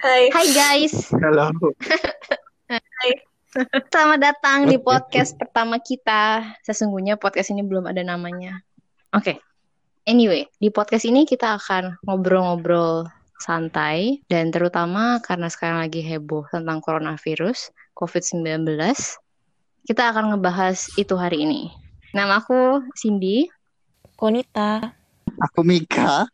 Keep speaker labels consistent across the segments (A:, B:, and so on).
A: Hai.
B: Hai guys,
C: Halo.
B: selamat datang di podcast pertama kita. Sesungguhnya podcast ini belum ada namanya. Oke, anyway, di podcast ini kita akan ngobrol-ngobrol santai dan terutama karena sekarang lagi heboh tentang coronavirus COVID-19, kita akan ngebahas itu hari ini. Nama aku Cindy.
A: Konita.
C: Aku Mika.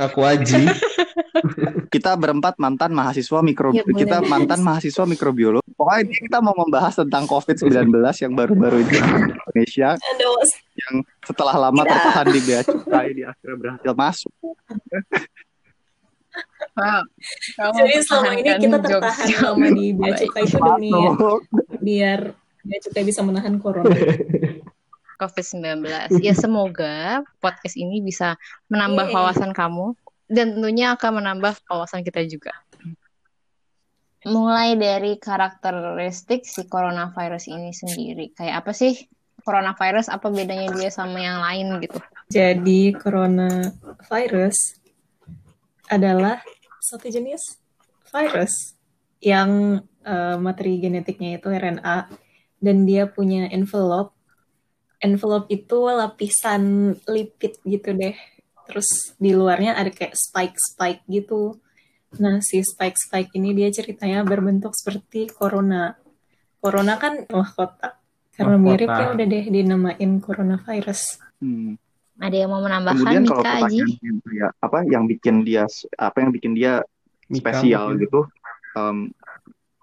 D: Aku Aji.
C: Kita berempat mantan mahasiswa mikro
A: Ya, boleh.
C: kita mantan mahasiswa mikrobiologi. Pokoknya ini kita mau membahas tentang COVID-19 yang baru-baru ini di Indonesia yang setelah lama
A: Tidak.
C: tertahan di bea cukai di akhirnya berhasil masuk.
B: Wow.
A: jadi selama ini kita tertahan lama di bea cukai itu demi
C: Masuk.
A: biar bea cukai bisa menahan corona.
B: COVID-19. Ya semoga podcast ini bisa menambah
A: Yeay.
B: wawasan kamu dan tentunya akan menambah wawasan kita juga. Mulai dari karakteristik si coronavirus ini sendiri. Kayak apa sih coronavirus? Apa bedanya dia sama yang lain gitu?
A: Jadi coronavirus adalah suatu jenis virus yang eh, materi genetiknya itu RNA dan dia punya envelope. Envelope itu lapisan lipid gitu deh. Terus di luarnya ada kayak spike-spike gitu. Nah, si spike-spike ini dia ceritanya berbentuk seperti corona. Corona kan mahkota. Karena
D: Mahkota.
A: mirip ya udah deh dinamain coronavirus.
C: Hmm.
B: Ada yang mau menambahkan
C: Kemudian kalau
B: Mika Aji?
C: pertanyaan ya, apa yang bikin dia apa yang bikin dia
D: Mika
C: spesial
D: mungkin.
C: gitu. em,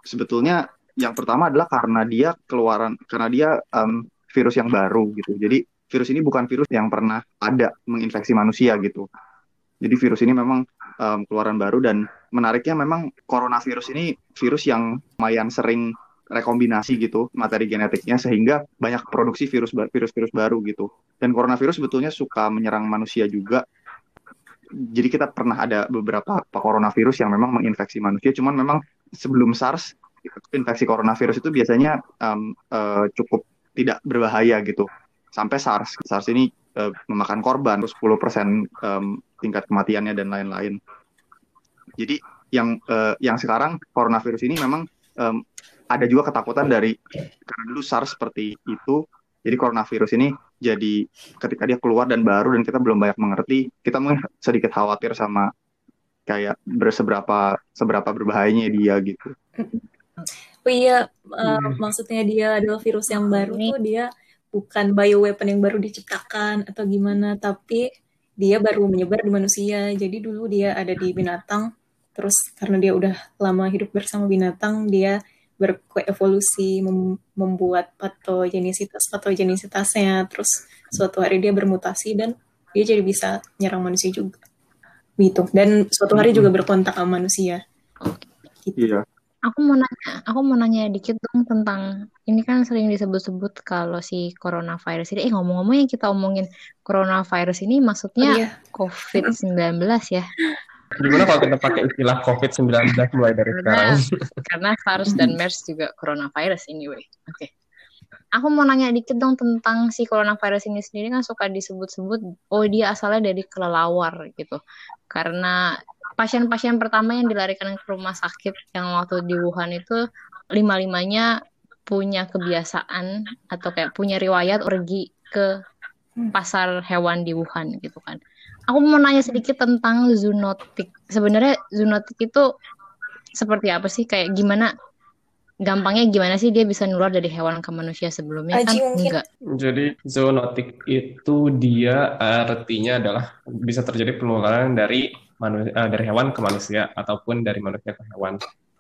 C: sebetulnya yang pertama adalah karena dia keluaran karena dia em, virus yang baru gitu. Jadi virus ini bukan virus yang pernah ada menginfeksi manusia gitu. Jadi virus ini memang em, keluaran baru dan menariknya memang coronavirus ini virus yang lumayan sering rekombinasi gitu materi genetiknya sehingga banyak produksi virus virus-virus baru gitu. Dan coronavirus sebetulnya suka menyerang manusia juga jadi kita pernah ada beberapa coronavirus yang memang menginfeksi manusia, cuman memang sebelum SARS infeksi coronavirus itu biasanya em, eh, cukup tidak berbahaya gitu. Sampai SARS, SARS ini eh, memakan korban, terus 10% em, tingkat kematiannya dan lain-lain. Jadi yang eh, yang sekarang coronavirus ini memang em, ada juga ketakutan dari karena dulu SARS seperti itu, jadi coronavirus ini jadi ketika dia keluar dan baru dan kita belum banyak mengerti, kita mungkin sedikit khawatir sama kayak berseberapa seberapa berbahayanya dia gitu.
A: Oh iya, uh,
D: Hmm.
A: maksudnya dia adalah virus yang baru
B: Ini-
A: tuh dia bukan bioweapon yang baru diciptakan atau gimana, tapi dia baru menyebar di manusia. Jadi dulu dia ada di binatang, terus karena dia udah lama hidup bersama binatang, dia berkoevolusi mem- membuat patogenisitas patogenisitasnya, terus suatu hari dia bermutasi dan dia jadi bisa nyerang manusia juga. Gitu. Dan suatu hari juga berkontak sama manusia. Gitu.
C: Iya.
B: Aku mau nanya, aku mau nanya dikit dong tentang ini kan sering disebut-sebut kalau si coronavirus ini. Eh ngomong-ngomong yang kita omongin coronavirus ini
A: Oh
B: maksudnya
A: iya,
B: COVID-19 ya.
D: Gimana kalau kita pakai istilah COVID-19 mulai dari
B: Karena
D: sekarang?
B: karena SARS dan MERS juga coronavirus anyway. Oke. Aku mau nanya dikit dong tentang si coronavirus ini sendiri kan suka disebut-sebut oh dia asalnya dari kelelawar gitu. Karena pasien-pasien pertama yang dilarikan ke rumah sakit yang waktu di Wuhan itu lima-limanya punya kebiasaan atau kayak punya riwayat pergi ke pasar hewan di Wuhan gitu kan. Aku mau nanya sedikit tentang zoonotik. Sebenarnya zoonotik itu seperti apa sih? Kayak gimana? Gampangnya gimana sih dia bisa nular dari hewan ke manusia sebelumnya kan
A: Aji mungkin.
B: enggak.
D: Jadi zoonotik itu dia artinya adalah bisa terjadi penularan dari manu- eh, dari hewan ke manusia ataupun dari manusia ke hewan.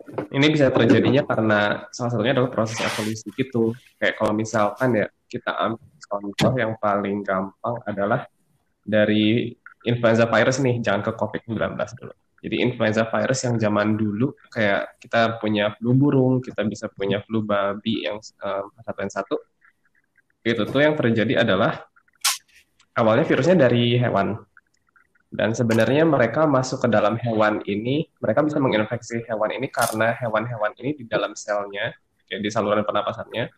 D: Ini bisa terjadinya karena salah satunya adalah proses evolusi gitu. Kayak kalau misalkan ya kita ambil contoh yang paling gampang adalah dari influenza virus nih, jangan ke COVID-19 dulu. Jadi influenza virus yang zaman dulu kayak kita punya flu burung, kita bisa punya flu babi yang eh, H1N1 itu tuh yang terjadi adalah awalnya virusnya dari hewan dan sebenarnya mereka masuk ke dalam hewan ini mereka bisa menginfeksi hewan ini karena hewan-hewan ini di dalam selnya kayak di saluran pernapasannya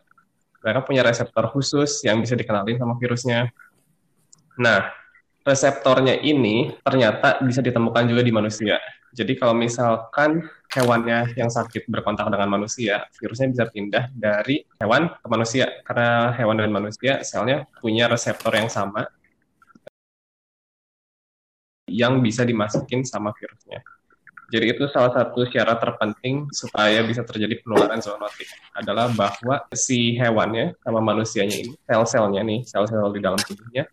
D: mereka punya reseptor khusus yang bisa dikenalin sama virusnya. Nah reseptornya ini ternyata bisa ditemukan juga di manusia. Jadi kalau misalkan hewannya yang sakit berkontak dengan manusia, virusnya bisa pindah dari hewan ke manusia. Karena hewan dan manusia selnya punya reseptor yang sama yang bisa dimasukin sama virusnya. Jadi itu salah satu syarat terpenting supaya bisa terjadi penularan zoonotik adalah bahwa si hewannya sama manusianya ini, sel-selnya nih, sel-sel di dalam tubuhnya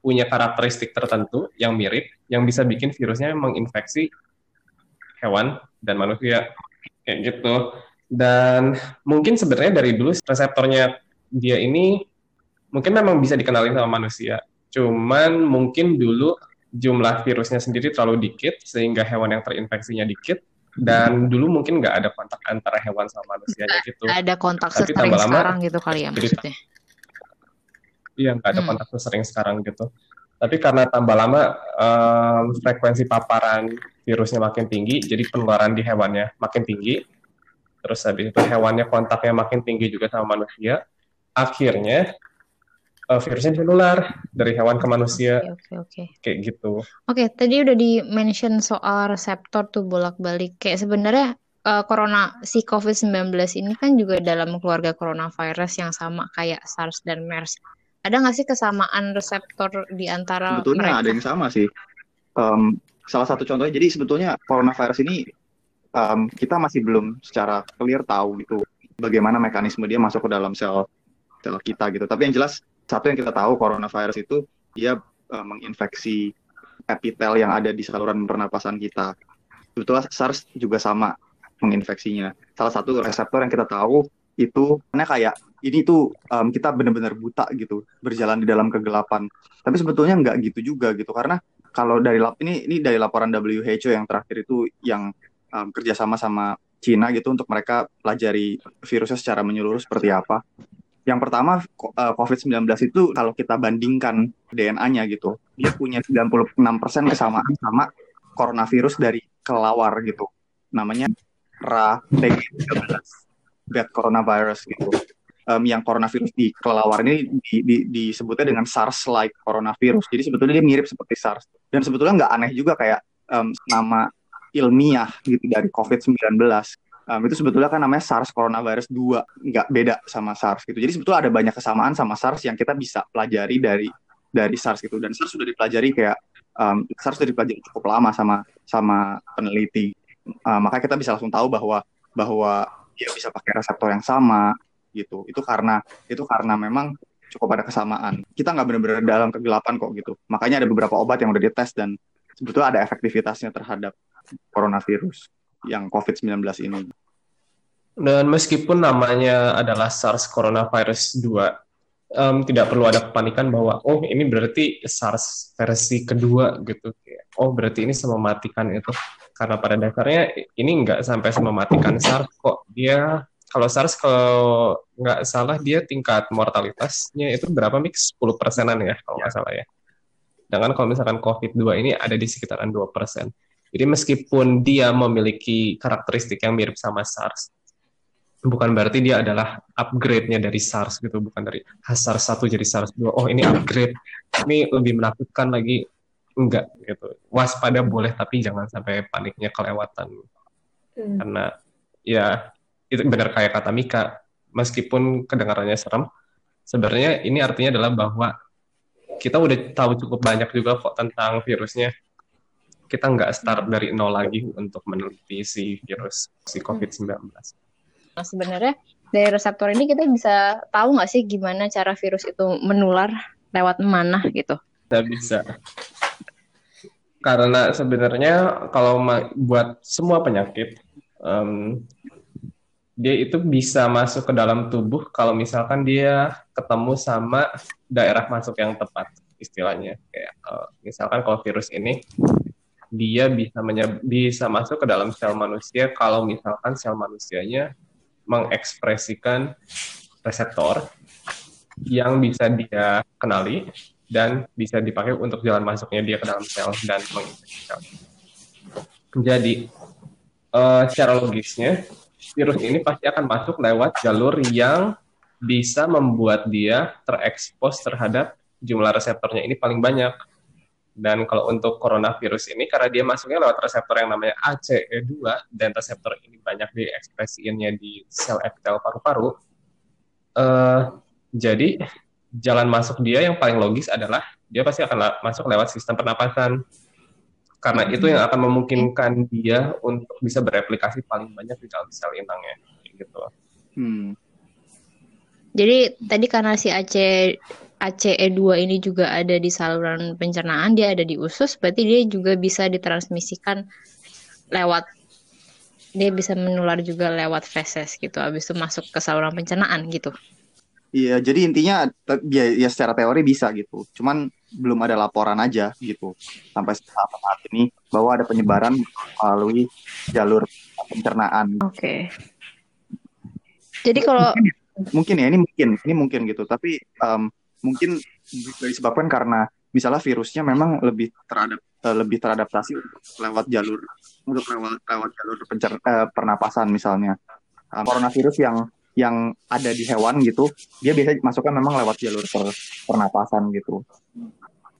D: punya karakteristik tertentu yang mirip yang bisa bikin virusnya menginfeksi hewan dan manusia kayak gitu. Dan mungkin sebenarnya dari dulu reseptornya dia ini mungkin memang bisa dikenalin sama manusia. Cuman mungkin dulu jumlah virusnya sendiri terlalu dikit sehingga hewan yang terinfeksinya dikit dan dulu mungkin nggak ada kontak antara hewan sama manusia gitu.
B: Ada kontak Tapi sesering lama, sekarang gitu kali ya maksudnya.
D: Iya, nggak ada hmm. kontak sesering sekarang gitu. Tapi karena tambah lama um, frekuensi paparan virusnya makin tinggi, jadi penularan di hewannya makin tinggi. Terus habis itu hewannya kontaknya makin tinggi juga sama manusia. Akhirnya uh, virusnya nular dari hewan ke manusia. Oke, okay, oke, okay, okay. Kayak gitu.
B: Oke, okay, tadi udah di-mention soal reseptor tuh bolak-balik. Kayak sebenarnya uh, corona si COVID-19 ini kan juga dalam keluarga coronavirus yang sama kayak SARS dan MERS. Ada nggak sih kesamaan reseptor di antara
C: Sebetulnya mereka? ada yang sama sih. Um, salah satu contohnya, jadi sebetulnya coronavirus ini um, kita masih belum secara clear tahu gitu bagaimana mekanisme dia masuk ke dalam sel sel kita gitu. Tapi yang jelas satu yang kita tahu coronavirus itu dia uh, menginfeksi epitel yang ada di saluran pernapasan kita. Sebetulnya SARS juga sama menginfeksinya. Salah satu reseptor yang kita tahu itu karena kayak ini tuh um, kita benar-benar buta gitu berjalan di dalam kegelapan. Tapi sebetulnya nggak gitu juga gitu karena kalau dari lap ini ini dari laporan WHO yang terakhir itu yang um, kerjasama sama Cina gitu untuk mereka pelajari virusnya secara menyeluruh seperti apa. Yang pertama eh, COVID-19 itu kalau kita bandingkan DNA-nya gitu, dia punya 96% kesamaan sama coronavirus dari kelawar gitu. Namanya RA-TG13, bad coronavirus gitu. Um, yang coronavirus di kelelawar ini di, di, disebutnya dengan SARS-like coronavirus. Jadi sebetulnya dia mirip seperti SARS. Dan sebetulnya nggak aneh juga kayak um, nama ilmiah gitu dari COVID-19 um, itu sebetulnya kan namanya SARS coronavirus 2 nggak beda sama SARS gitu. Jadi sebetulnya ada banyak kesamaan sama SARS yang kita bisa pelajari dari dari SARS gitu. Dan SARS sudah dipelajari kayak um, SARS sudah dipelajari cukup lama sama sama peneliti. Uh, makanya kita bisa langsung tahu bahwa bahwa dia bisa pakai reseptor yang sama gitu. Itu karena itu karena memang cukup ada kesamaan. Kita nggak benar-benar dalam kegelapan kok gitu. Makanya ada beberapa obat yang udah dites dan sebetulnya ada efektivitasnya terhadap coronavirus yang COVID-19 ini.
D: Dan meskipun namanya adalah SARS coronavirus 2, um, tidak perlu ada kepanikan bahwa oh ini berarti SARS versi kedua gitu. Oh berarti ini mematikan itu. Karena pada dasarnya ini nggak sampai mematikan SARS kok. Dia kalau SARS kalau nggak salah dia tingkat mortalitasnya itu berapa mix 10 persenan ya kalau nggak salah ya. Dengan kalau misalkan COVID-2 ini ada di sekitaran 2 persen. Jadi meskipun dia memiliki karakteristik yang mirip sama SARS, bukan berarti dia adalah upgrade-nya dari SARS gitu, bukan dari SARS 1 jadi SARS 2. Oh, ini upgrade. Ini lebih menakutkan lagi. Enggak gitu. Waspada boleh tapi jangan sampai paniknya kelewatan. Hmm. Karena ya itu benar kayak kata Mika, meskipun kedengarannya serem, sebenarnya ini artinya adalah bahwa kita udah tahu cukup banyak juga kok tentang virusnya kita nggak start dari nol lagi untuk meneliti si virus si COVID-19.
B: Nah, sebenarnya dari reseptor ini kita bisa tahu nggak sih gimana cara virus itu menular lewat mana gitu?
D: Tidak bisa. Karena sebenarnya kalau buat semua penyakit, um, dia itu bisa masuk ke dalam tubuh kalau misalkan dia ketemu sama daerah masuk yang tepat istilahnya. Kayak uh, misalkan kalau virus ini dia bisa bisa masuk ke dalam sel manusia kalau misalkan sel manusianya mengekspresikan reseptor yang bisa dia kenali dan bisa dipakai untuk jalan masuknya dia ke dalam sel dan menginfeksi Jadi uh, secara logisnya virus ini pasti akan masuk lewat jalur yang bisa membuat dia terekspos terhadap jumlah reseptornya ini paling banyak Dan kalau untuk coronavirus ini, karena dia masuknya lewat reseptor yang namanya ACE2, dan reseptor ini banyak diekspresiinnya di sel epitel paru-paru, uh, jadi jalan masuk dia yang paling logis adalah dia pasti akan masuk lewat sistem pernapasan. Karena itu yang akan memungkinkan dia untuk bisa bereplikasi paling banyak di dalam sel inangnya. Gitu. Hmm.
B: Jadi tadi karena si AC ACE2 ini juga ada di saluran pencernaan, dia ada di usus, berarti dia juga bisa ditransmisikan lewat dia bisa menular juga lewat feses gitu, habis itu masuk ke saluran pencernaan gitu.
C: Iya, jadi intinya ya, ya secara teori bisa gitu. Cuman belum ada laporan aja gitu sampai saat, ini bahwa ada penyebaran melalui jalur pencernaan.
B: Oke. Okay. Jadi kalau
C: mungkin, ya, mungkin ya ini mungkin ini mungkin gitu, tapi um, mungkin disebabkan karena misalnya virusnya memang lebih teradap uh, lebih teradaptasi lewat jalur untuk lewat lewat jalur pencer, uh, pernapasan misalnya. Um, coronavirus yang yang ada di hewan gitu, dia biasa masukkan memang lewat jalur per, pernapasan gitu.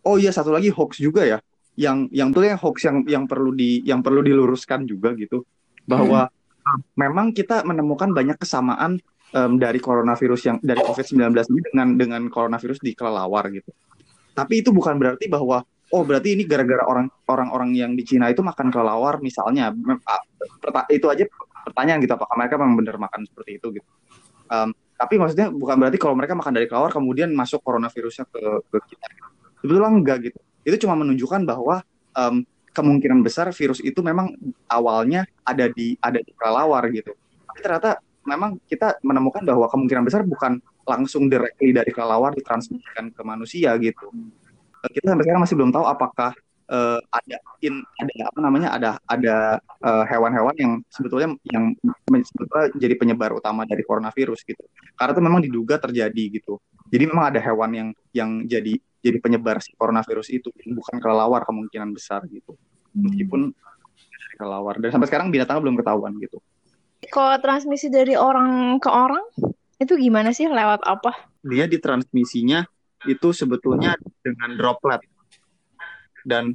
C: Oh iya satu lagi hoax juga ya, yang yang tuh yang hoax yang yang perlu di yang perlu diluruskan juga gitu, bahwa hmm. memang kita menemukan banyak kesamaan um, dari coronavirus yang dari COVID-19 ini dengan dengan coronavirus di kelelawar gitu. Tapi itu bukan berarti bahwa oh berarti ini gara-gara orang orang-orang yang di Cina itu makan kelelawar misalnya. Itu aja pertanyaan gitu apakah mereka memang benar makan seperti itu gitu. Um, tapi maksudnya bukan berarti kalau mereka makan dari kelawar kemudian masuk coronavirusnya ke, ke kita. Sebetulnya enggak gitu. Itu cuma menunjukkan bahwa um, kemungkinan besar virus itu memang awalnya ada di ada di kelawar gitu. Tapi ternyata memang kita menemukan bahwa kemungkinan besar bukan langsung directly dari kelawar ditransmisikan ke manusia gitu. Kita sampai sekarang masih belum tahu apakah uh, ada in ada apa namanya ada ada uh, hewan-hewan yang sebetulnya yang sebetulnya jadi penyebar utama dari coronavirus gitu. Karena itu memang diduga terjadi gitu. Jadi memang ada hewan yang yang jadi jadi penyebar si coronavirus itu bukan kelelawar kemungkinan besar gitu. Meskipun dari kelelawar dan sampai sekarang binatangnya belum ketahuan gitu.
B: Kalau transmisi dari orang ke orang itu gimana sih lewat apa?
C: Dia ditransmisinya itu sebetulnya dengan droplet dan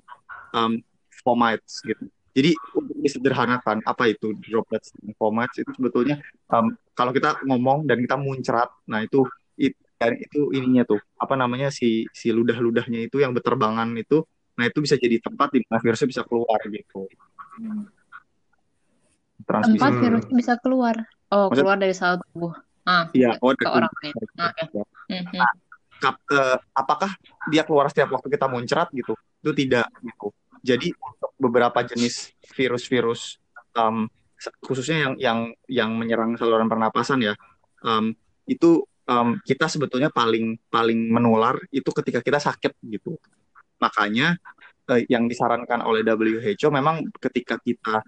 C: um, fomites gitu. Jadi untuk disederhanakan apa itu droplets dan fomites itu sebetulnya um, kalau kita ngomong dan kita muncrat, nah itu it, dan itu ininya tuh apa namanya si si ludah-ludahnya itu yang berterbangan itu, nah itu bisa jadi tempat di mana virusnya bisa keluar gitu.
B: Transmisi. Tempat virus bisa keluar. Oh, Maksud, keluar dari sel tubuh.
C: Ah, iya, oh,
B: ke orang lain.
C: Ah, okay. nah, kap, uh, apakah dia keluar setiap waktu kita muncrat gitu itu tidak gitu jadi untuk beberapa jenis virus-virus um, khususnya yang yang yang menyerang saluran pernapasan ya um, itu um, kita sebetulnya paling paling menular itu ketika kita sakit gitu makanya uh, yang disarankan oleh WHO memang ketika kita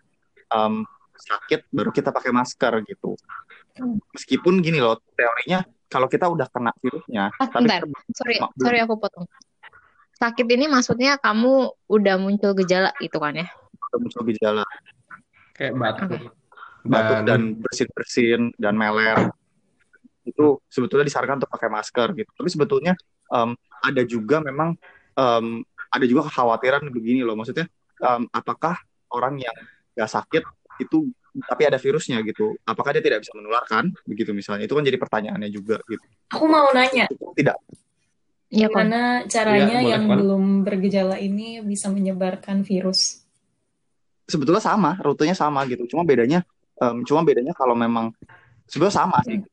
C: um, sakit baru kita pakai masker gitu. Meskipun gini loh teorinya kalau kita udah kena virusnya
B: ah, bentar. sorry sorry aku potong. Sakit ini maksudnya kamu udah muncul gejala gitu kan ya?
C: Udah muncul gejala.
D: Kayak batuk. Okay.
C: batuk dan bersin-bersin dan meler. Itu sebetulnya disarankan untuk pakai masker gitu. Tapi sebetulnya um, ada juga memang um, ada juga kekhawatiran begini loh. Maksudnya um, apakah orang yang gak sakit itu tapi ada virusnya gitu. Apakah dia tidak bisa menularkan? Begitu misalnya. Itu kan jadi pertanyaannya juga gitu.
A: Aku mau nanya.
C: Tidak.
A: Ya, gimana caranya ya, yang kan? belum bergejala ini bisa menyebarkan virus?
C: Sebetulnya sama rutenya sama gitu. Cuma bedanya um, cuma bedanya kalau memang sebetulnya sama sih.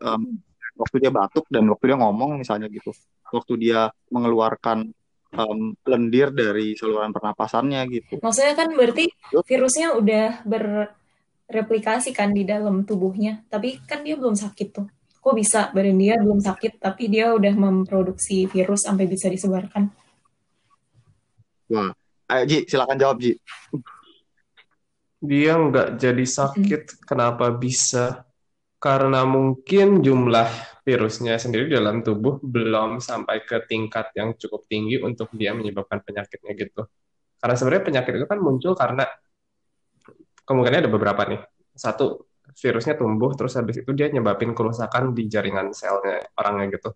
C: Um, waktu dia batuk dan waktu dia ngomong misalnya gitu. Waktu dia mengeluarkan um, lendir dari saluran pernapasannya gitu.
A: Maksudnya kan berarti virusnya udah ber replikasi kan di dalam tubuhnya. Tapi kan dia belum sakit tuh. Kok bisa badan dia belum sakit tapi dia udah memproduksi virus sampai bisa disebarkan?
C: Wah, ayo Ji, silakan jawab Ji.
D: Dia nggak jadi sakit, hmm. kenapa bisa? Karena mungkin jumlah virusnya sendiri dalam tubuh belum sampai ke tingkat yang cukup tinggi untuk dia menyebabkan penyakitnya gitu. Karena sebenarnya penyakit itu kan muncul karena kemungkinannya ada beberapa nih. Satu, virusnya tumbuh, terus habis itu dia nyebabin kerusakan di jaringan selnya orangnya gitu.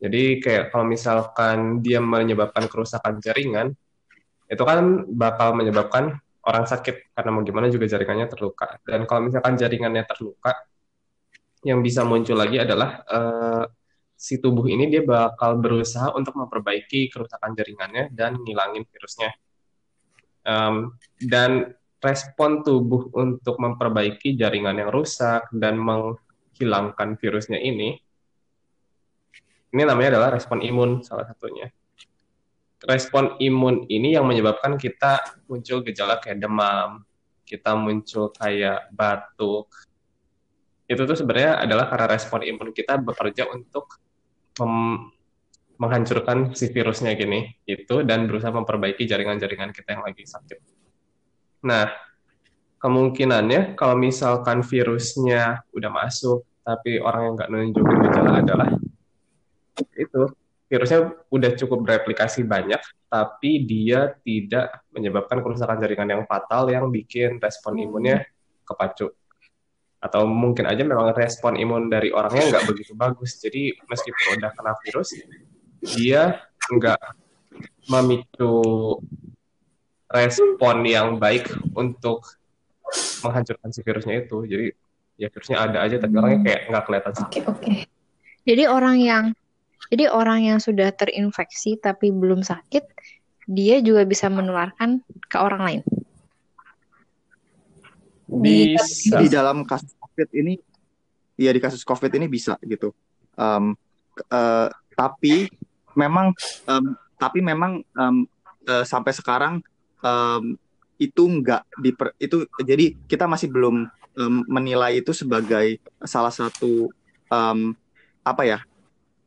D: Jadi kayak kalau misalkan dia menyebabkan kerusakan jaringan, itu kan bakal menyebabkan orang sakit karena mau gimana juga jaringannya terluka. Dan kalau misalkan jaringannya terluka, yang bisa muncul lagi adalah uh, si tubuh ini dia bakal berusaha untuk memperbaiki kerusakan jaringannya dan ngilangin virusnya. Um, dan respon tubuh untuk memperbaiki jaringan yang rusak dan menghilangkan virusnya ini ini namanya adalah respon imun salah satunya. Respon imun ini yang menyebabkan kita muncul gejala kayak demam, kita muncul kayak batuk. Itu tuh sebenarnya adalah karena respon imun kita bekerja untuk menghancurkan si virusnya gini itu dan berusaha memperbaiki jaringan-jaringan kita yang lagi sakit. Nah, kemungkinannya kalau misalkan virusnya udah masuk tapi orang yang nggak nunjukin gejala adalah itu virusnya udah cukup bereplikasi banyak, tapi dia tidak menyebabkan kerusakan jaringan yang fatal yang bikin respon hmm. imunnya kepacu. Atau mungkin aja memang respon imun dari orangnya nggak begitu bagus. Jadi meskipun udah kena virus, dia nggak memicu respon yang baik untuk menghancurkan si virusnya itu. Jadi ya virusnya ada aja, tapi orangnya kayak nggak kelihatan
B: sakit. Oke, okay, oke. Okay. Jadi orang yang jadi orang yang sudah terinfeksi tapi belum sakit, dia juga bisa menularkan ke orang lain.
C: Bisa. Di dalam kasus COVID ini, ya di kasus COVID ini bisa gitu. Um, uh, tapi memang, um, tapi memang um, uh, sampai sekarang um, itu enggak diper, itu jadi kita masih belum um, menilai itu sebagai salah satu um, apa ya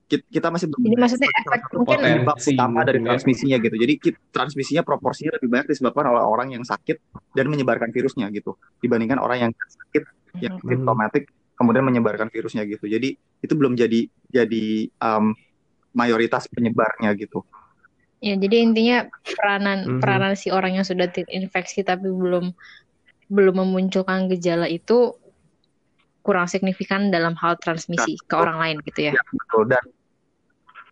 C: kita masih belum
B: Jadi maksudnya efek mungkin
C: penyebab utama dari transmisinya gitu. Jadi transmisinya proporsinya lebih banyak disebabkan oleh orang yang sakit dan menyebarkan virusnya gitu dibandingkan orang yang sakit yang hmm. simptomatik kemudian menyebarkan virusnya gitu. Jadi itu belum jadi jadi um, mayoritas penyebarnya gitu.
B: Ya, jadi intinya peranan mm -hmm. peranan si orang yang sudah terinfeksi tapi belum belum memunculkan gejala itu kurang signifikan dalam hal transmisi ya, ke orang lain gitu ya. ya betul.
C: Dan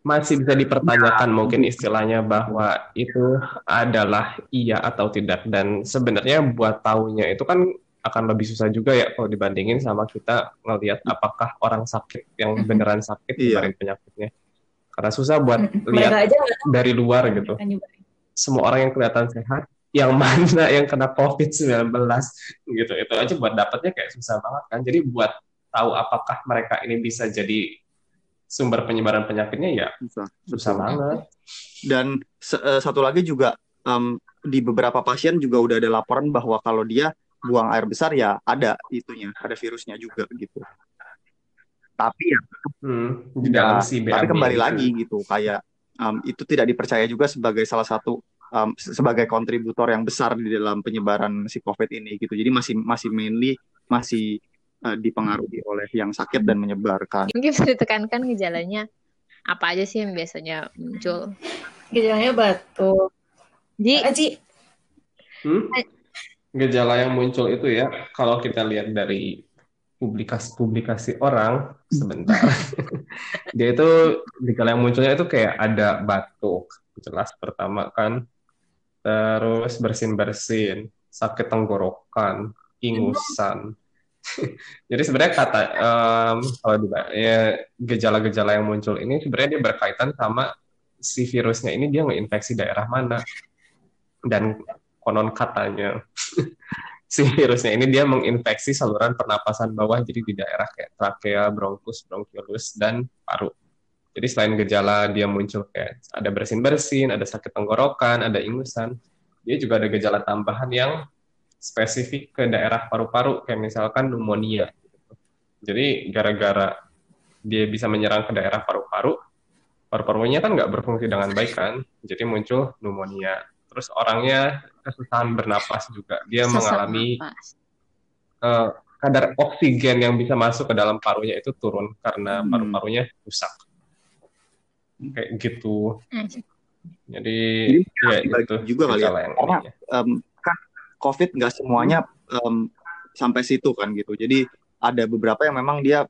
D: masih bisa dipertanyakan ya. mungkin istilahnya bahwa itu adalah iya atau tidak. Dan sebenarnya buat tahunya itu kan akan lebih susah juga ya kalau dibandingin sama kita ngelihat apakah orang sakit yang beneran sakit iya. penyakitnya. Karena susah buat lihat dari luar gitu. Semua orang yang kelihatan sehat yang mana yang kena COVID-19 gitu. Itu aja buat dapatnya kayak susah banget kan. Jadi buat tahu apakah mereka ini bisa jadi sumber penyebaran penyakitnya ya susah, susah banget.
C: Dan uh, satu lagi juga um, di beberapa pasien juga udah ada laporan bahwa kalau dia buang air besar ya ada itunya, ada virusnya juga gitu. Tapi ya, hmm, di dalam tapi kembali itu. lagi gitu, kayak um, itu tidak dipercaya juga sebagai salah satu um, sebagai kontributor yang besar di dalam penyebaran si COVID ini gitu. Jadi masih masih mainly masih uh, dipengaruhi oleh yang sakit dan menyebarkan.
B: Mungkin bisa ditekankan gejalanya apa aja sih yang biasanya muncul?
A: Gejalanya batuk.
B: Ji,
A: Aji.
D: Hmm? Gejala yang muncul itu ya, kalau kita lihat dari publikasi-publikasi orang sebentar, dia itu gejala yang munculnya itu kayak ada batuk, jelas pertama kan terus bersin-bersin, sakit tenggorokan, ingusan. Jadi sebenarnya kata um, kalau ya, gejala-gejala yang muncul ini sebenarnya dia berkaitan sama si virusnya ini dia ngeinfeksi daerah mana dan konon katanya si virusnya ini dia menginfeksi saluran pernapasan bawah jadi di daerah kayak trakea, bronkus, bronkiolus dan paru. Jadi selain gejala dia muncul kayak ada bersin-bersin, ada sakit tenggorokan, ada ingusan, dia juga ada gejala tambahan yang spesifik ke daerah paru-paru kayak misalkan pneumonia. Jadi gara-gara dia bisa menyerang ke daerah paru-paru, paru-parunya kan nggak berfungsi dengan baik kan, jadi muncul pneumonia. Terus orangnya kesusahan bernapas juga, dia Sesak mengalami uh, kadar oksigen yang bisa masuk ke dalam parunya itu turun karena hmm. paru-parunya rusak kayak gitu jadi, jadi ya itu
C: juga kali ya karena um, kan covid nggak semuanya um, sampai situ kan gitu jadi ada beberapa yang memang dia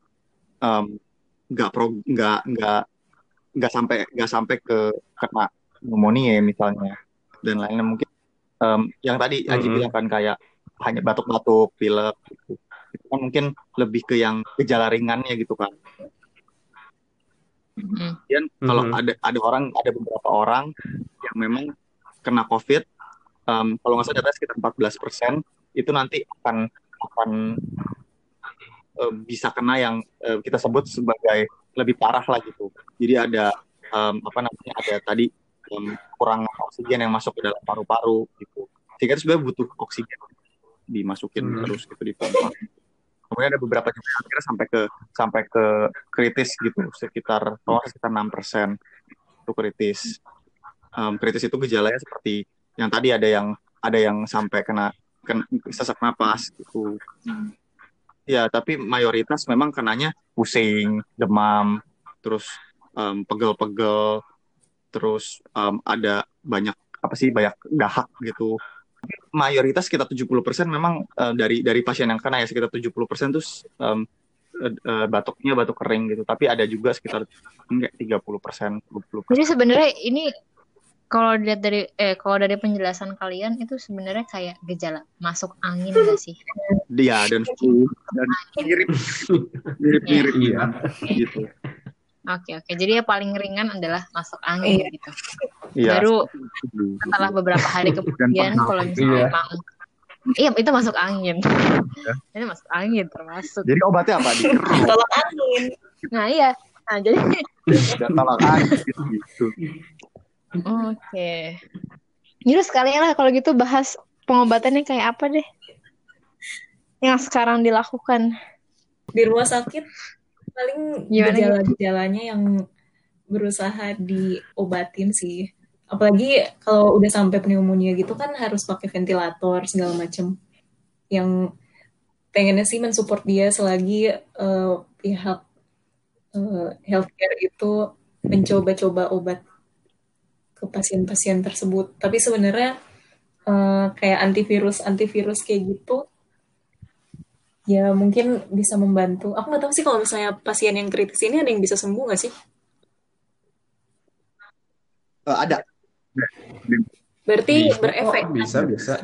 C: nggak um, pro nggak nggak nggak sampai nggak sampai ke kena pneumonia misalnya dan lainnya mungkin um, yang tadi Aji
D: Mm-mm.
C: bilang kan kayak hanya batuk-batuk, pilek gitu. Itu kan mungkin lebih ke yang gejala ringannya gitu kan.
B: Mm.
C: Kemudian kalau
D: Mhm.
C: ada ada orang ada beberapa orang yang memang kena COVID, um, kalau nggak salah data sekitar 14% itu nanti akan akan eh, bisa kena yang eh, kita sebut sebagai lebih parah lah gitu. Jadi ada um, apa namanya ada tadi um, kurang oksigen yang masuk ke dalam paru-paru gitu. Sehingga sebenarnya butuh oksigen dimasukin
D: Hmm.
C: terus gitu di pompa. Kemudian ada beberapa yang akhirnya sampai ke sampai ke kritis gitu sekitar salah sekitar 6% itu kritis. Um, kritis itu gejalanya seperti yang tadi ada yang ada yang sampai kena, kena sesak napas gitu. Ya, tapi mayoritas memang kenanya pusing, demam, terus em, pegel-pegel, terus em, ada banyak apa sih banyak dahak gitu. Mayoritas sekitar 70% memang eh, dari dari pasien yang kena ya sekitar 70% tuh em, eh, eh, batuknya batuk kering gitu. Tapi ada juga sekitar enggak 30%, 20%.
B: Jadi sebenarnya ini kalau dilihat dari eh kalau dari penjelasan kalian itu sebenarnya kayak gejala masuk angin gak sih?
C: Dia dan flu dan mirip mirip mirip
D: Iya.
C: gitu.
B: Oke oke. Jadi yang paling ringan adalah masuk angin
A: Iya.
B: gitu.
C: Iya.
B: Baru setelah beberapa hari kemudian kalau misalnya
D: Iya.
B: emang Iya, itu masuk angin. Itu masuk angin termasuk.
C: Jadi obatnya apa?
A: Tolak angin.
B: Nah, iya. Nah, jadi
C: dan tolak angin gitu. gitu.
B: Oke. Yaudah sekalian lah kalau gitu bahas pengobatannya kayak apa deh? Yang sekarang dilakukan.
A: Di rumah sakit paling gejala-gejalanya yang berusaha diobatin sih. Apalagi kalau udah sampai pneumonia gitu kan harus pakai ventilator segala macem. Yang pengennya sih mensupport dia selagi eh, pihak eh, healthcare itu mencoba-coba obat ke pasien-pasien tersebut. Tapi sebenarnya eh, kayak antivirus antivirus kayak gitu ya mungkin bisa membantu. Aku nggak tahu sih kalau misalnya pasien yang kritis ini ada yang bisa sembuh nggak sih?
C: Eh, ada.
A: Berarti
D: Bisa
A: berefek.
D: kok, bisa, bisa.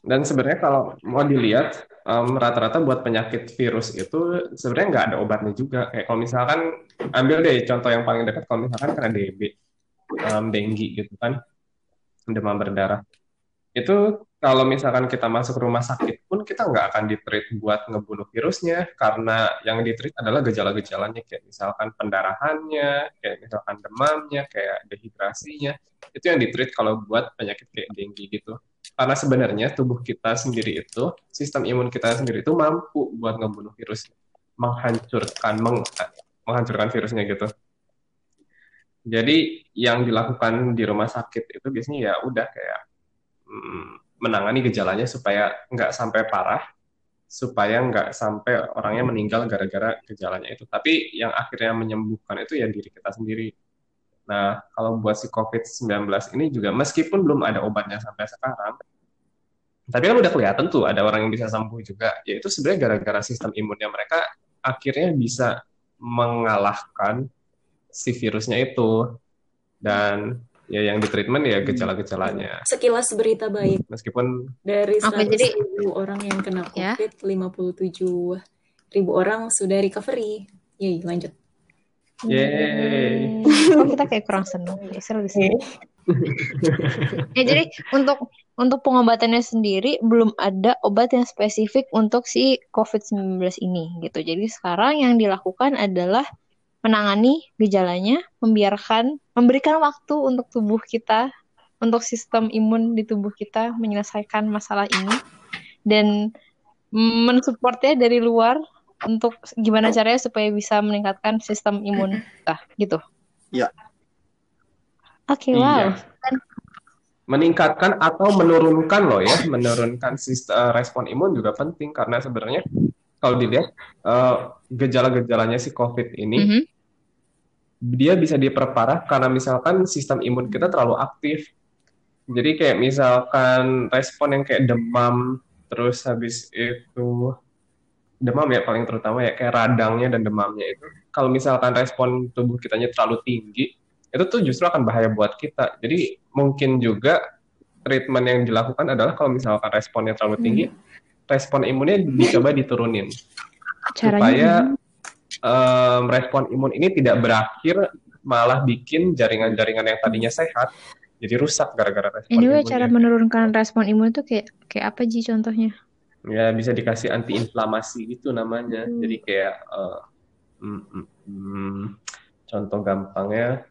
D: Dan sebenarnya kalau mau dilihat, em, rata-rata buat penyakit virus itu sebenarnya nggak ada obatnya juga. Kayak kalau misalkan, ambil deh contoh yang paling dekat, kalau misalkan kena DB, em, denggi gitu kan, demam berdarah. Itu kalau misalkan kita masuk rumah sakit pun kita nggak akan ditreat buat ngebunuh virusnya, karena yang ditreat adalah gejala-gejalanya, kayak misalkan pendarahannya, kayak misalkan demamnya, kayak dehidrasinya itu yang ditreat kalau buat penyakit kayak denggi gitu. Karena sebenarnya tubuh kita sendiri itu, sistem imun kita sendiri itu mampu buat ngebunuh virus, menghancurkan, meng- menghancurkan virusnya gitu. Jadi yang dilakukan di rumah sakit itu biasanya ya udah kayak mm, menangani gejalanya supaya nggak sampai parah, supaya nggak sampai orangnya meninggal gara-gara gejalanya itu. Tapi yang akhirnya menyembuhkan itu ya diri kita sendiri. Nah, kalau buat si COVID-19 ini juga meskipun belum ada obatnya sampai sekarang, tapi kan udah kelihatan tuh ada orang yang bisa sembuh juga. Yaitu sebenarnya gara-gara sistem imunnya mereka akhirnya bisa mengalahkan si virusnya itu. Dan ya yang di treatment ya gejala-gejalanya.
A: Sekilas berita baik
D: Meskipun
A: dari
B: Oke,
A: 100
B: jadi-
A: ribu orang yang kena
B: Ya.
A: COVID, 57 ribu orang sudah recovery. Yeay, lanjut.
D: Yeay.
B: Kok kita kayak kurang seneng? Ya, seru sih. Ya, jadi untuk untuk pengobatannya sendiri belum ada obat yang spesifik untuk si COVID-19 ini gitu. Jadi sekarang yang dilakukan adalah menangani gejalanya, membiarkan memberikan waktu untuk tubuh kita, untuk sistem imun di tubuh kita menyelesaikan masalah ini dan mensupportnya dari luar untuk gimana caranya supaya bisa meningkatkan sistem imun kita gitu.
C: Iya.
B: Oke, wow.
D: iya. meningkatkan atau menurunkan loh ya, menurunkan sistem respon imun juga penting karena sebenarnya kalau dilihat eh, gejala-gejalanya si COVID ini
B: Mhm.
D: dia bisa diperparah karena misalkan sistem imun kita terlalu aktif. Jadi kayak misalkan respon yang kayak demam, terus habis itu demam ya paling terutama ya kayak radangnya dan demamnya itu kalau misalkan respon tubuh kitanya terlalu tinggi itu tuh justru akan bahaya buat kita jadi mungkin juga treatment yang dilakukan adalah kalau misalkan responnya terlalu tinggi respon imunnya dicoba diturunin.
B: Caranya
D: supaya em, respon imun ini tidak berakhir malah bikin jaringan-jaringan yang tadinya sehat jadi rusak gara-gara respon
B: Anyway,
D: imunnya.
B: cara menurunkan respon imun itu kayak kayak apa sih contohnya?
D: ya bisa dikasih antiinflamasi gitu namanya.
B: Hmm.
D: jadi kayak eh, mm, mm, mm, contoh gampangnya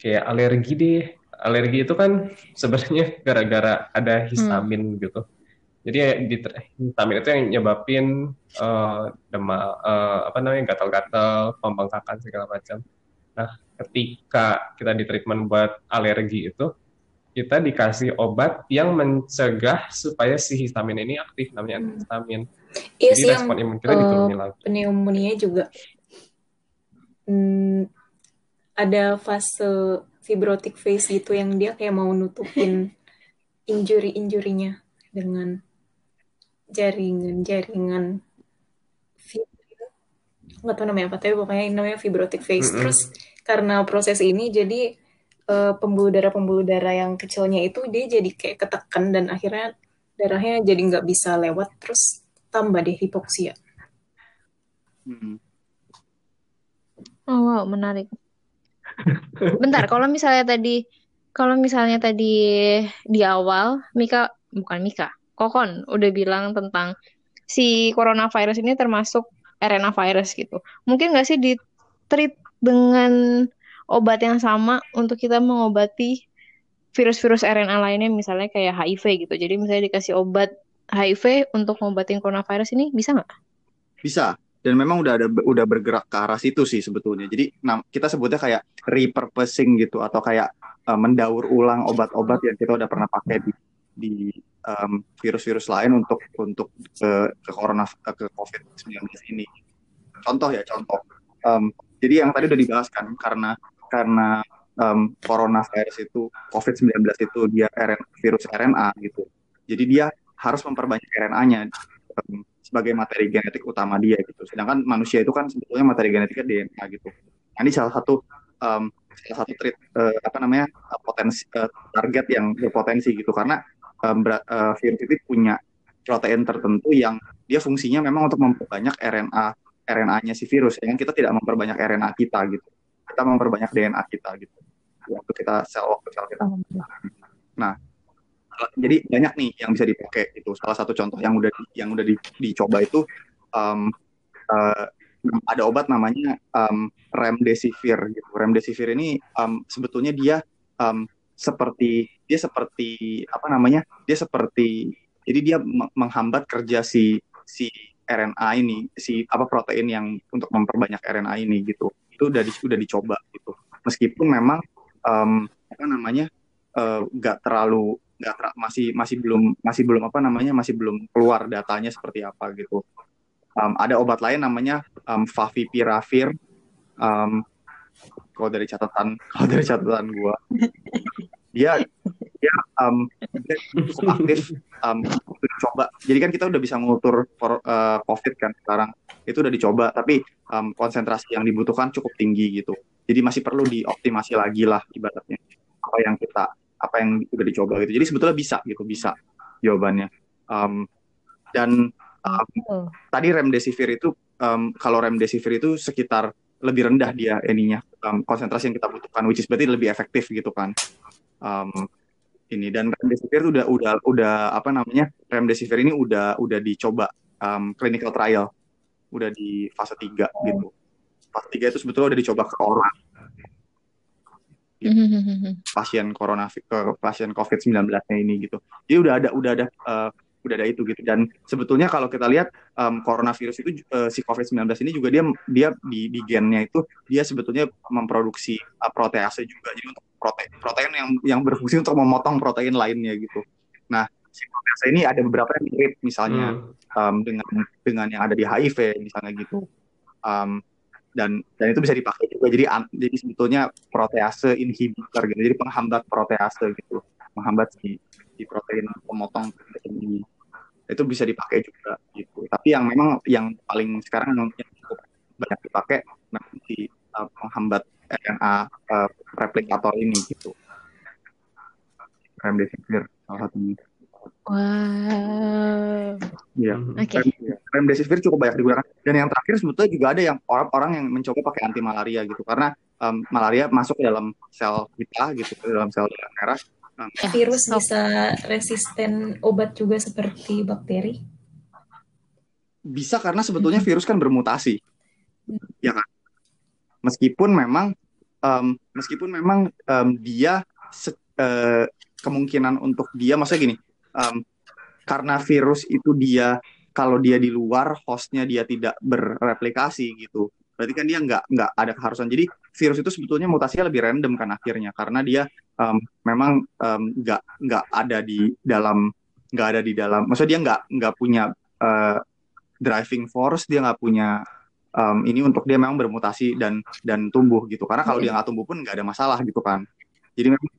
D: kayak alergi deh. Alergi itu kan sebenarnya gara-gara ada histamin gitu jadi ya di histamin itu yang nyebabin eh, demam eh, apa namanya gatal-gatal pembengkakan segala macam. Nah ketika kita di treatment buat alergi itu kita dikasih obat yang mencegah supaya si histamin ini aktif namanya
A: Hmm.
D: antihistamin.
A: Iya
D: jadi
A: sih yang
D: respon imun kita
A: eh,
D: diturunin lagi
A: pneumonia juga. Hmm, ada fase fibrotic phase gitu yang dia kayak mau nutupin injury-injurinya dengan jaringan-jaringan nggak tahu namanya apa tapi pokoknya ini namanya fibrotic phase
D: Mm-mm.
A: terus karena proses ini jadi eh, pembuluh darah pembuluh darah yang kecilnya itu dia jadi kayak ketekan dan akhirnya darahnya jadi nggak bisa lewat terus tambah deh hipoksia
C: Hmm.
B: Oh wow, menarik. Bentar, kalau misalnya tadi kalau misalnya tadi di awal Mika bukan Mika, Kokon udah bilang tentang si coronavirus ini termasuk RNA virus gitu. Mungkin nggak sih di treat dengan obat yang sama untuk kita mengobati virus-virus RNA lainnya misalnya kayak HIV gitu. Jadi misalnya dikasih obat HIV untuk ngobatin coronavirus ini bisa nggak?
C: Bisa. Dan memang udah ada udah bergerak ke arah situ sih sebetulnya. Jadi kita sebutnya kayak repurposing gitu atau kayak eh, mendaur ulang obat-obat yang kita udah pernah pakai di di virus-virus lain untuk untuk ke ke corona ke COVID-19 ini. Contoh ya contoh. Em, jadi yang tadi udah dibahas kan karena karena em, coronavirus itu COVID-19 itu dia RN, virus RNA gitu. Jadi dia harus memperbanyak RNA-nya em, sebagai materi genetik utama dia gitu. Sedangkan manusia itu kan sebetulnya materi genetiknya DNA gitu. Nah, ini salah satu em, salah satu treat eh, apa namanya eh, potensi eh, target yang berpotensi gitu karena bera- eh, virus itu punya protein tertentu yang dia fungsinya memang untuk memperbanyak RNA RNA-nya si virus. Yang kita tidak memperbanyak RNA kita gitu. Kita memperbanyak DNA kita gitu. Waktu kita sel waktu sel kita Nah, jadi banyak nih yang bisa dipakai itu. Salah satu contoh yang udah yang udah di- dicoba itu um, eh, ada obat namanya um, remdesivir gitu. Remdesivir ini um, sebetulnya dia um, seperti dia seperti apa namanya? Dia seperti jadi dia me- menghambat kerja si si RNA ini, si apa protein yang untuk memperbanyak RNA ini gitu. Itu udah di- dicoba gitu. Meskipun memang um, apa namanya? eh, nggak terlalu nggak ter- masih masih belum masih belum apa namanya masih belum keluar datanya seperti apa gitu. Um, ada obat lain namanya um, favipiravir. Um, kalau dari catatan kalau dari catatan gua, dia dia, um, dia cukup aktif um, waktu dicoba. Jadi kan kita udah bisa for, uh, COVID kan sekarang itu udah dicoba, tapi um, konsentrasi yang dibutuhkan cukup tinggi gitu. Jadi masih perlu dioptimasi lagi lah ibaratnya apa yang kita apa yang udah dicoba gitu. Jadi sebetulnya bisa gitu, bisa jawabannya. Um, dan um,
B: Oh.
C: tadi remdesivir itu um, kalau remdesivir itu sekitar lebih rendah dia ininya um, konsentrasi yang kita butuhkan, which is berarti lebih efektif gitu kan. Um, ini dan remdesivir itu udah udah udah apa namanya remdesivir ini udah udah dicoba um, clinical trial, udah di fase 3 gitu. Fase 3 itu sebetulnya udah dicoba ke orang. Pasien corona ke pasien COVID-19-nya ini gitu. Jadi udah ada udah ada eh, udah ada itu gitu. Dan sebetulnya kalau kita lihat em, coronavirus itu eh, si COVID-19 ini juga dia dia di, di gennya itu dia sebetulnya memproduksi eh, protease juga. Jadi untuk protein protein yang yang berfungsi untuk memotong protein lainnya gitu. Nah, si protease ini ada beberapa yang mirip misalnya
D: Hmm.
C: um, dengan dengan yang ada di HIV misalnya gitu um, dan dan itu bisa dipakai juga jadi an- jadi sebetulnya protease inhibitor gitu jadi penghambat protease gitu menghambat si, si protein pemotong protein ini itu bisa dipakai juga gitu. Tapi yang memang yang paling sekarang yang cukup banyak dipakai di uh, menghambat RNA uh, replikator ini gitu. Remdesivir salah satunya.
B: Wow.
C: Iya.
B: Oke.
C: Rem- Remdesivir cukup banyak digunakan. Dan yang terakhir sebetulnya juga ada yang orang-orang yang mencoba pakai anti malaria gitu karena um, malaria masuk ke dalam sel kita gitu, ke dalam sel darah merah. Um,
A: Virus
B: so-
A: bisa resisten obat juga seperti bakteri.
C: bisa karena sebetulnya virus kan bermutasi, ya kan? Meskipun memang um, meskipun memang um, dia se- eh, kemungkinan untuk dia maksudnya gini, um, karena virus itu dia kalau dia di luar hostnya dia tidak bereplikasi gitu, berarti kan dia nggak nggak ada keharusan. Jadi virus itu sebetulnya mutasinya lebih random kan akhirnya karena dia um, memang um, nggak nggak ada di dalam nggak ada di dalam, maksudnya dia nggak nggak punya eh, driving force dia nggak punya um, ini untuk dia memang bermutasi dan dan tumbuh gitu. Karena kalau dia nggak tumbuh pun nggak ada masalah gitu kan. Jadi memang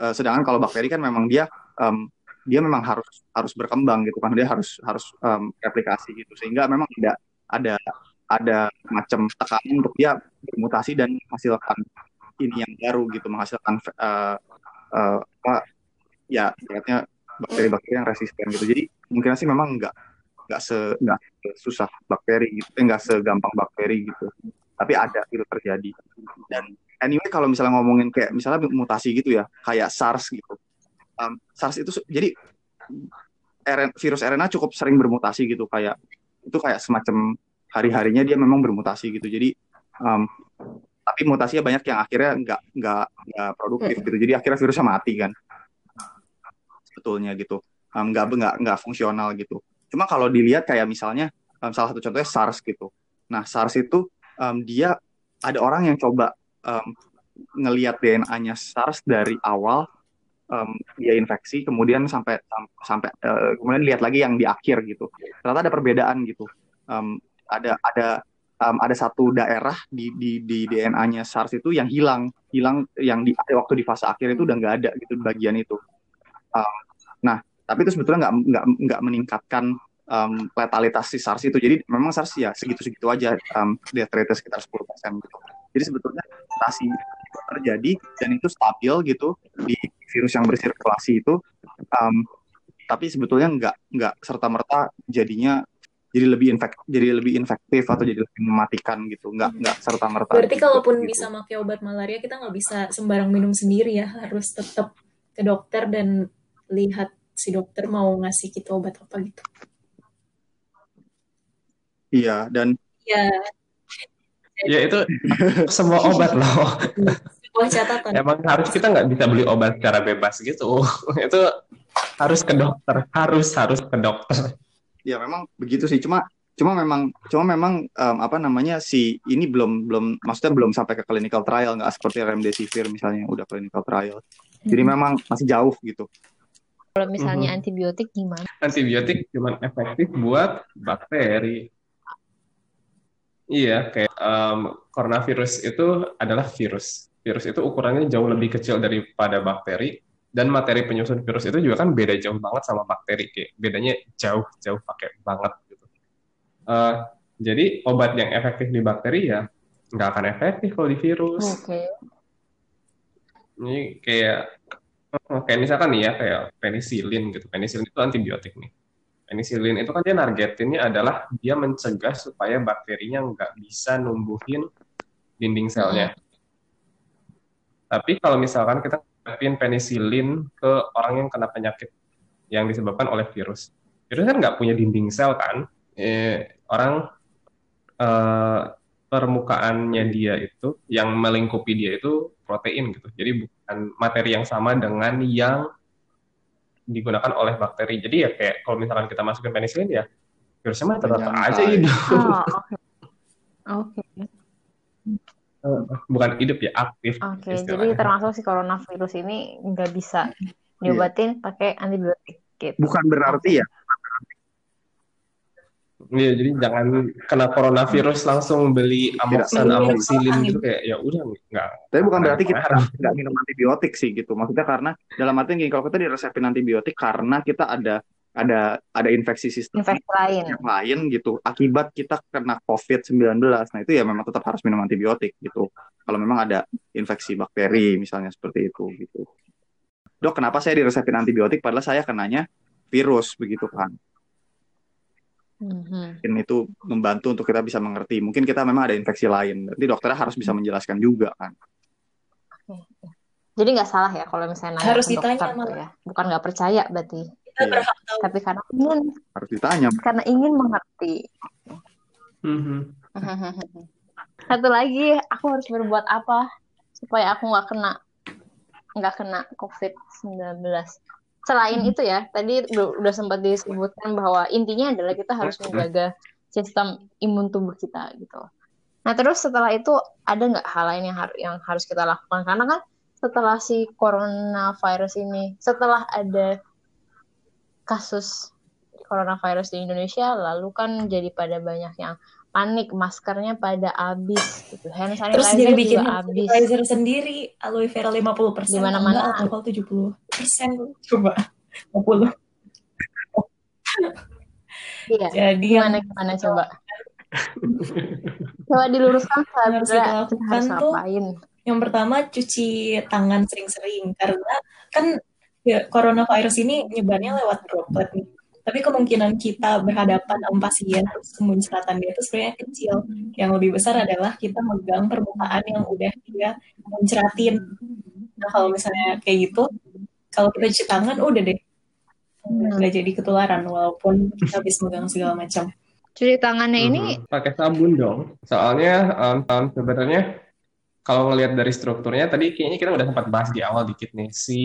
C: eh, sedangkan kalau bakteri kan memang dia um, dia memang harus harus berkembang gitu kan. Dia harus harus um, replikasi gitu. Sehingga memang tidak ada ada macam tekanan untuk dia bermutasi dan menghasilkan ini yang baru gitu menghasilkan eh, eh, apa ya bakteri-bakteri yang resisten gitu. Jadi mungkin sih memang nggak nggak se nggak susah bakteri gitu eh, nggak segampang bakteri gitu. Tapi ada itu terjadi. Dan anyway kalau misalnya ngomongin kayak misalnya mutasi gitu ya kayak SARS gitu. Um, SARS itu jadi RN virus RNA cukup sering bermutasi gitu kayak itu kayak semacam hari-harinya dia memang bermutasi gitu. Jadi um, tapi mutasinya banyak yang akhirnya nggak nggak nggak produktif gitu. Jadi akhirnya virusnya mati kan. Sebetulnya gitu. Um, nggak nggak nggak fungsional gitu Cuma kalau dilihat kayak misalnya um, salah satu contohnya SARS gitu. Nah SARS itu um, dia ada orang yang coba um, ngelihat DNA-nya SARS dari awal um, dia infeksi, kemudian sampai sam- sampai uh, kemudian lihat lagi yang di akhir gitu. Ternyata ada perbedaan gitu. Um, ada ada um, ada satu daerah di di di DNA-nya SARS itu yang hilang, hilang yang di waktu di fase akhir itu udah nggak ada gitu bagian itu. Um, nah tapi itu sebetulnya nggak nggak nggak meningkatkan um, letalitas si SARS itu. Jadi memang SARS ya segitu-segitu aja um, death rate sekitar 10% gitu. Jadi sebetulnya mutasi terjadi dan itu stabil gitu di virus yang bersirkulasi itu. Um, tapi sebetulnya nggak nggak serta merta jadinya jadi lebih infek jadi lebih infektif atau jadi lebih mematikan gitu nggak nggak serta merta
A: Berarti kalaupun bisa pakai obat malaria kita nggak bisa sembarang minum sendiri ya, harus tetap ke dokter dan lihat si dokter mau ngasih kita obat apa gitu.
C: iya dan
A: Ya,
D: Ya itu semua obat loh.
A: sebuah catatan.
D: Emang harus kita nggak bisa beli obat secara bebas gitu. itu harus ke dokter, harus harus ke dokter.
C: ya memang begitu sih cuma cuma memang cuma memang um, apa namanya si ini belum belum maksudnya belum sampai ke clinical trial nggak seperti remdesivir misalnya udah clinical trial jadi memang masih jauh gitu
B: Kalau misalnya
D: Mhm.
B: antibiotik gimana?
D: Antibiotik cuma efektif buat bakteri. Iya, kayak em, coronavirus itu adalah virus. Virus itu ukurannya jauh lebih kecil daripada bakteri, dan materi penyusun virus itu juga kan beda jauh banget sama bakteri. Kayak bedanya jauh-jauh pakai banget gitu. Eh, jadi obat yang efektif di bakteri ya nggak akan efektif kalau di virus.
B: Oke.
D: Ini kayak eh, kayak misalkan nih ya kayak penisilin gitu. Penisilin itu antibiotik nih. Penisilin itu kan dia nargetinnya adalah dia mencegah supaya bakterinya nggak bisa numbuhin dinding selnya. Tapi kalau misalkan kita terapin penisilin ke orang yang kena penyakit yang disebabkan oleh virus, virus kan nggak punya dinding sel kan? Eh, orang eh, permukaannya dia itu yang melingkupi dia itu protein gitu. Jadi bukan materi yang sama dengan yang digunakan oleh bakteri. Jadi ya kayak kalau misalkan kita masukin penisilin ya virusnya mah tetap
C: Menyantai.
D: aja hidup.
B: Oh, oke. Oke.
D: Bukan hidup ya aktif.
B: Oke, jadi
D: istilahnya.
B: termasuk si coronavirus ini nggak bisa diobatin pakai antibiotik gitu.
C: bukan berarti ya
D: Iya, jadi jangan kena coronavirus langsung beli amoxan,
A: Tidak.
D: amoxilin
A: Minum
D: gitu kayak ya udah nggak.
C: tapi bukan berarti kita
D: Pengaruh.
C: nggak minum antibiotik sih gitu maksudnya karena dalam artian gini kalau kita diresepin antibiotik karena kita ada ada ada infeksi sistem
B: infeksi lain
C: yang lain gitu akibat kita kena COVID-19. Nah, itu ya memang tetap harus minum antibiotik gitu. Kalau memang ada infeksi bakteri misalnya seperti itu gitu. Dok, kenapa saya diresepin antibiotik padahal saya kenanya virus begitu kan?
B: Mhm.
C: Mungkin itu membantu untuk kita bisa mengerti. Mungkin kita memang ada infeksi lain. Nanti dokternya harus bisa menjelaskan juga kan.
B: jadi nggak salah ya kalau misalnya nanya
A: Harus
B: ke dokter
A: ditanya
B: tuh
A: malah.
B: ya bukan nggak percaya berarti
A: Kita
C: Iya.
A: berhak tahu.
B: tapi karena ingin
C: Harus ditanya.
B: karena ingin mengerti
D: Mhm.
B: satu lagi aku harus berbuat apa supaya aku nggak kena nggak kena covid 19 selain itu ya tadi udah, sempat disebutkan bahwa intinya adalah kita harus menjaga sistem imun tubuh kita gitu. Nah terus setelah itu ada nggak hal lain yang, har- yang harus kita lakukan? Karena kan setelah si coronavirus ini setelah ada kasus coronavirus di Indonesia lalu kan jadi pada banyak yang panik maskernya pada habis gitu hand
A: Terus
B: sanitizer
A: jadi bikin
B: juga habis
A: sanitizer sendiri, aloe vera 50%,
B: Di mana-mana.
A: enggak, alkohol 70%. Coba. 50.
B: iya
A: Jadi
B: gimana gimana coba coba diluruskan
A: harus
B: sebenarnya
A: kita
B: kita
A: lakukan
B: harus
A: tuh
B: ngapain
A: yang pertama cuci tangan sering-sering karena kan ya, coronavirus ini nyebarnya lewat droplet nih. Tapi kemungkinan kita berhadapan sama pasien terus kemuncratannya itu sebenarnya kecil. Yang lebih besar adalah kita megang permukaan yang udah dia muncratin. Nah, kalau misalnya kayak gitu, kalau kita cuci tangan udah deh
B: Hmm.
A: nggak jadi ketularan walaupun kita habis megang segala macam.
B: cuci tangannya ini
D: Mhm. pakai sabun dong. Soalnya um, um, sebenarnya kalau ngelihat dari strukturnya tadi kayaknya kita udah sempat bahas di awal dikit nih. Si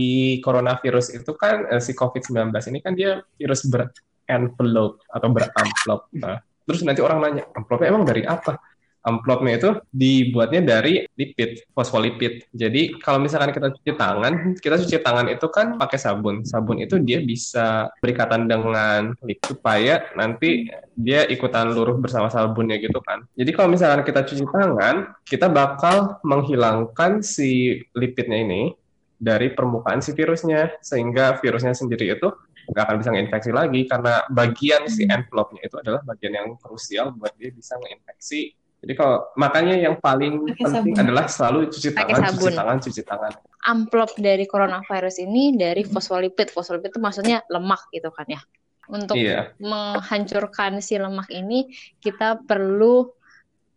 D: coronavirus itu kan eh, si COVID-19 ini kan dia virus berenvelope atau beramplop. Nah, terus nanti orang nanya, amplopnya emang dari apa? Amplopnya itu dibuatnya dari lipid, fosfolipid. Jadi kalau misalkan kita cuci tangan, kita cuci tangan itu kan pakai sabun. Sabun itu dia bisa berikatan dengan lipid supaya nanti dia ikutan luruh bersama sabunnya gitu kan. Jadi kalau misalkan kita cuci tangan, kita bakal menghilangkan si lipidnya ini dari permukaan si virusnya, sehingga virusnya sendiri itu nggak akan bisa ngeinfeksi lagi karena bagian si envelope-nya itu adalah bagian yang krusial buat dia bisa ngeinfeksi. Jadi kalau makanya yang paling
A: Pakai
D: penting
A: sabun.
D: adalah selalu cuci
B: Pakai
D: tangan,
B: sabun.
D: cuci tangan, cuci tangan.
B: amplop dari coronavirus ini dari fosfolipid fosfolipid itu maksudnya lemak gitu kan ya untuk
D: Iya.
B: menghancurkan si lemak ini kita perlu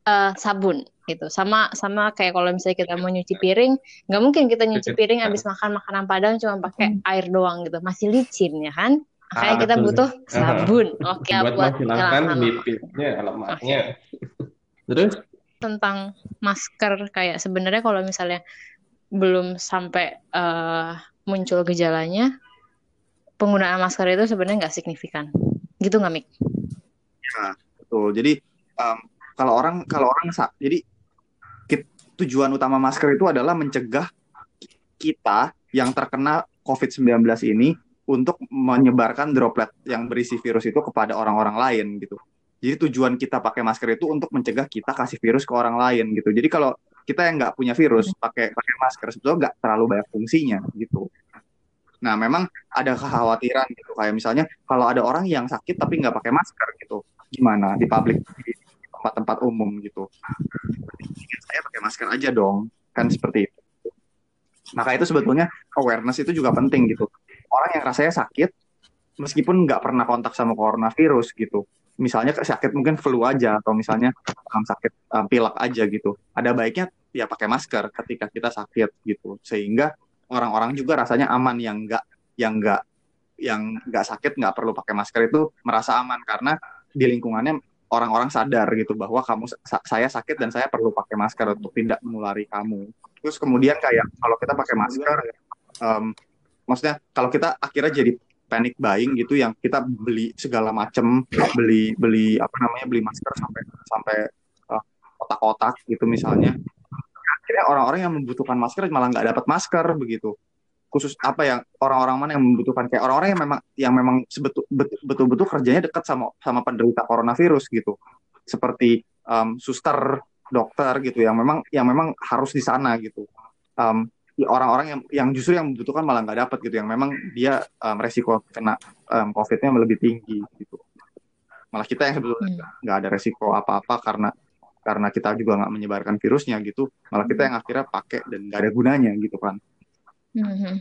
B: eh, sabun gitu sama sama kayak kalau misalnya kita mau nyuci piring nggak mungkin kita nyuci
D: Cuci
B: piring habis makan makanan padang cuma pakai air doang gitu masih licin ya kan makanya
D: Ah,
B: kita
D: betul.
B: butuh sabun oke
D: buat
B: buat
D: menghilangkan lipidnya, lemaknya. Terus
B: tentang masker kayak sebenarnya kalau misalnya belum sampai eh, muncul gejalanya penggunaan masker itu sebenarnya nggak signifikan gitu nggak Mik?
C: Betul. Jadi em, kalau orang kalau orang jadi tujuan utama masker itu adalah mencegah kita yang terkena COVID-19 ini untuk menyebarkan droplet yang berisi virus itu kepada orang-orang lain gitu. Jadi tujuan kita pakai masker itu untuk mencegah kita kasih virus ke orang lain gitu. Jadi kalau kita yang nggak punya virus pakai pakai masker sebetulnya nggak terlalu banyak fungsinya gitu. Nah memang ada kekhawatiran gitu kayak misalnya kalau ada orang yang sakit tapi nggak pakai masker gitu, gimana di publik di tempat-tempat umum gitu. Saya pakai masker aja dong, kan seperti itu. Maka itu sebetulnya awareness itu juga penting gitu. Orang yang rasanya sakit meskipun nggak pernah kontak sama coronavirus gitu. Misalnya sakit mungkin flu aja atau misalnya um, sakit um, pilek aja gitu. Ada baiknya ya pakai masker ketika kita sakit gitu. Sehingga orang-orang juga rasanya aman yang nggak yang nggak yang nggak sakit nggak perlu pakai masker itu merasa aman karena di lingkungannya orang-orang sadar gitu bahwa kamu sa- saya sakit dan saya perlu pakai masker untuk tidak menulari kamu. Terus kemudian kayak kalau kita pakai masker, em, maksudnya kalau kita akhirnya jadi panic buying gitu yang kita beli segala macem beli beli apa namanya beli masker sampai sampai eh, kotak-kotak gitu misalnya. Akhirnya orang-orang yang membutuhkan masker malah nggak dapat masker begitu. Khusus apa yang orang-orang mana yang membutuhkan? Kayak orang-orang yang memang yang memang sebetul betul- betul-betul kerjanya dekat sama sama penderita coronavirus gitu. Seperti em, suster dokter gitu yang memang yang memang harus di sana gitu. Ya orang-orang yang yang justru yang membutuhkan malah nggak dapat gitu yang memang dia um, resiko kena um, COVID-nya lebih tinggi gitu malah kita yang sebetulnya
B: Hmm.
C: nggak ada resiko apa-apa karena karena kita juga nggak menyebarkan virusnya gitu malah kita yang akhirnya pakai dan nggak ada gunanya gitu kan
B: Mhm.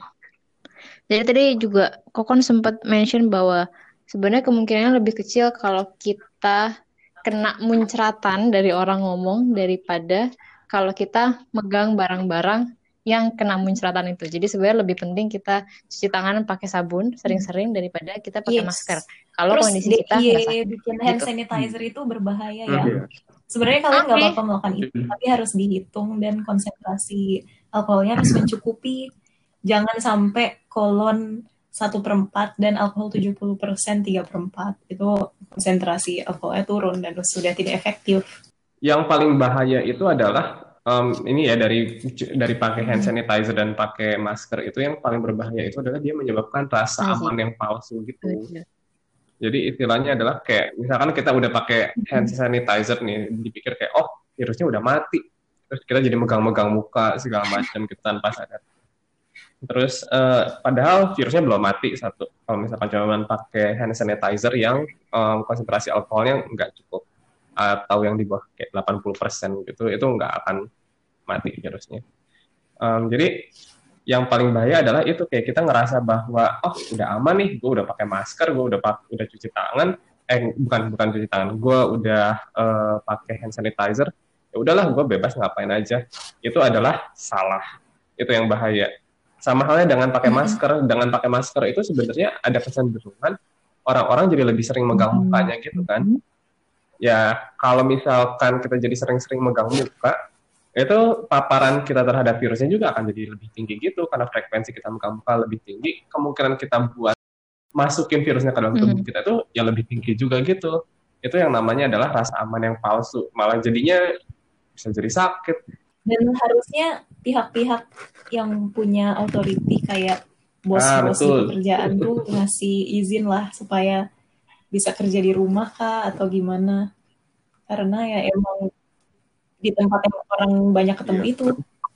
B: Jadi tadi juga Kokon sempat mention bahwa sebenarnya kemungkinannya lebih kecil kalau kita kena muncratan dari orang ngomong daripada kalau kita megang barang-barang yang kena muncratan itu. Jadi sebenarnya lebih penting kita cuci tangan pakai sabun sering-sering daripada kita pakai
A: Yes.
B: masker. Kalau
A: Terus
B: kondisi kita nggak
A: DIY
B: sakit.
A: bikin hand
B: gitu.
A: sanitizer itu berbahaya ya.
C: Iya.
A: Sebenarnya kalian nggak
B: Oke.
A: apa-apa melakukan itu, tapi harus dihitung dan konsentrasi alkoholnya harus mencukupi. Jangan sampai kolon satu per empat dan alkohol 70 persen tiga per empat itu konsentrasi alkoholnya turun dan sudah tidak efektif.
D: Yang paling bahaya itu adalah em, ini ya dari dari pakai hand sanitizer dan pakai masker itu yang paling berbahaya itu adalah dia menyebabkan rasa
B: Iya
D: aman yang palsu gitu.
B: Setuju.
D: Jadi istilahnya adalah kayak misalkan kita udah pakai hand sanitizer nih, dipikir kayak oh virusnya udah mati, terus kita jadi megang-megang muka segala macam gitu tanpa sadar. Terus eh, padahal virusnya belum mati satu. Kalau misalkan cuma pakai hand sanitizer yang em, konsentrasi alkoholnya nggak cukup atau yang di bawah kayak 80% gitu, itu nggak akan mati virusnya. Em, jadi yang paling bahaya adalah itu kayak kita ngerasa bahwa oh udah aman nih, gue udah pakai masker, gue udah pak udah cuci tangan, eh bukan bukan cuci tangan, gue udah eh, pakai hand sanitizer, ya udahlah gue bebas ngapain aja. Itu adalah salah, itu yang bahaya. Sama halnya dengan pakai masker, dengan pakai masker itu sebenarnya ada kecenderungan orang-orang jadi lebih sering megang mukanya gitu kan. Ya kalau misalkan kita jadi sering-sering megang muka, itu paparan kita terhadap virusnya juga akan jadi lebih tinggi gitu karena frekuensi kita muka-muka lebih tinggi kemungkinan kita buat masukin virusnya ke dalam tubuh
B: Mhm.
D: kita itu ya lebih tinggi juga gitu itu yang namanya adalah rasa aman yang palsu malah jadinya bisa jadi sakit
A: Dan harusnya pihak-pihak yang punya authority kayak bos-bos di
D: betul.
A: pekerjaan tuh ngasih izin lah supaya bisa kerja di rumah kah atau gimana. Karena ya emang di tempat yang orang banyak ketemu
C: Iya,
A: itu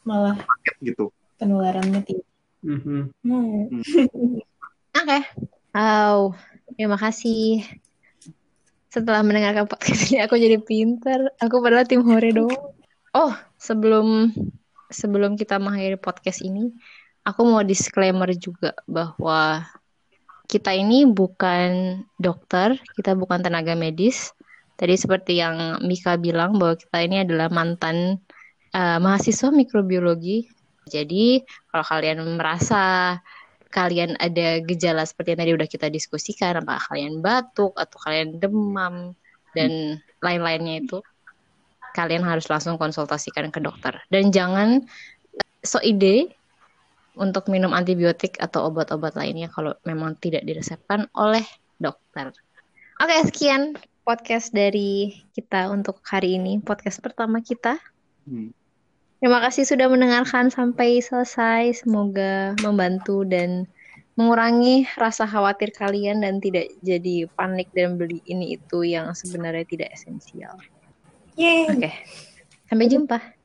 A: malah
C: gitu
A: penularannya tinggi.
D: Mhm.
A: Hmm.
B: Oke. Wow, terima kasih. Setelah mendengarkan podcast ini aku jadi pinter. Aku padahal tim hore dong. Oh, sebelum sebelum kita mengakhiri podcast ini, aku mau disclaimer juga bahwa kita ini bukan dokter, kita bukan tenaga medis. Tadi seperti yang Mika bilang bahwa kita ini adalah mantan eh, mahasiswa mikrobiologi. Jadi, kalau kalian merasa kalian ada gejala seperti yang tadi udah kita diskusikan, apakah kalian batuk atau kalian demam dan lain-lainnya itu, kalian harus langsung konsultasikan ke dokter. Dan jangan eh, so ide untuk minum antibiotik atau obat-obat lainnya kalau memang tidak diresepkan oleh dokter. Oke, sekian podcast dari kita untuk hari ini, podcast pertama kita.
C: Hmm.
B: Terima kasih sudah mendengarkan sampai selesai. Semoga membantu dan mengurangi rasa khawatir kalian dan tidak jadi panik dan beli ini itu yang sebenarnya tidak esensial.
A: Yeay.
B: Oke, sampai jumpa.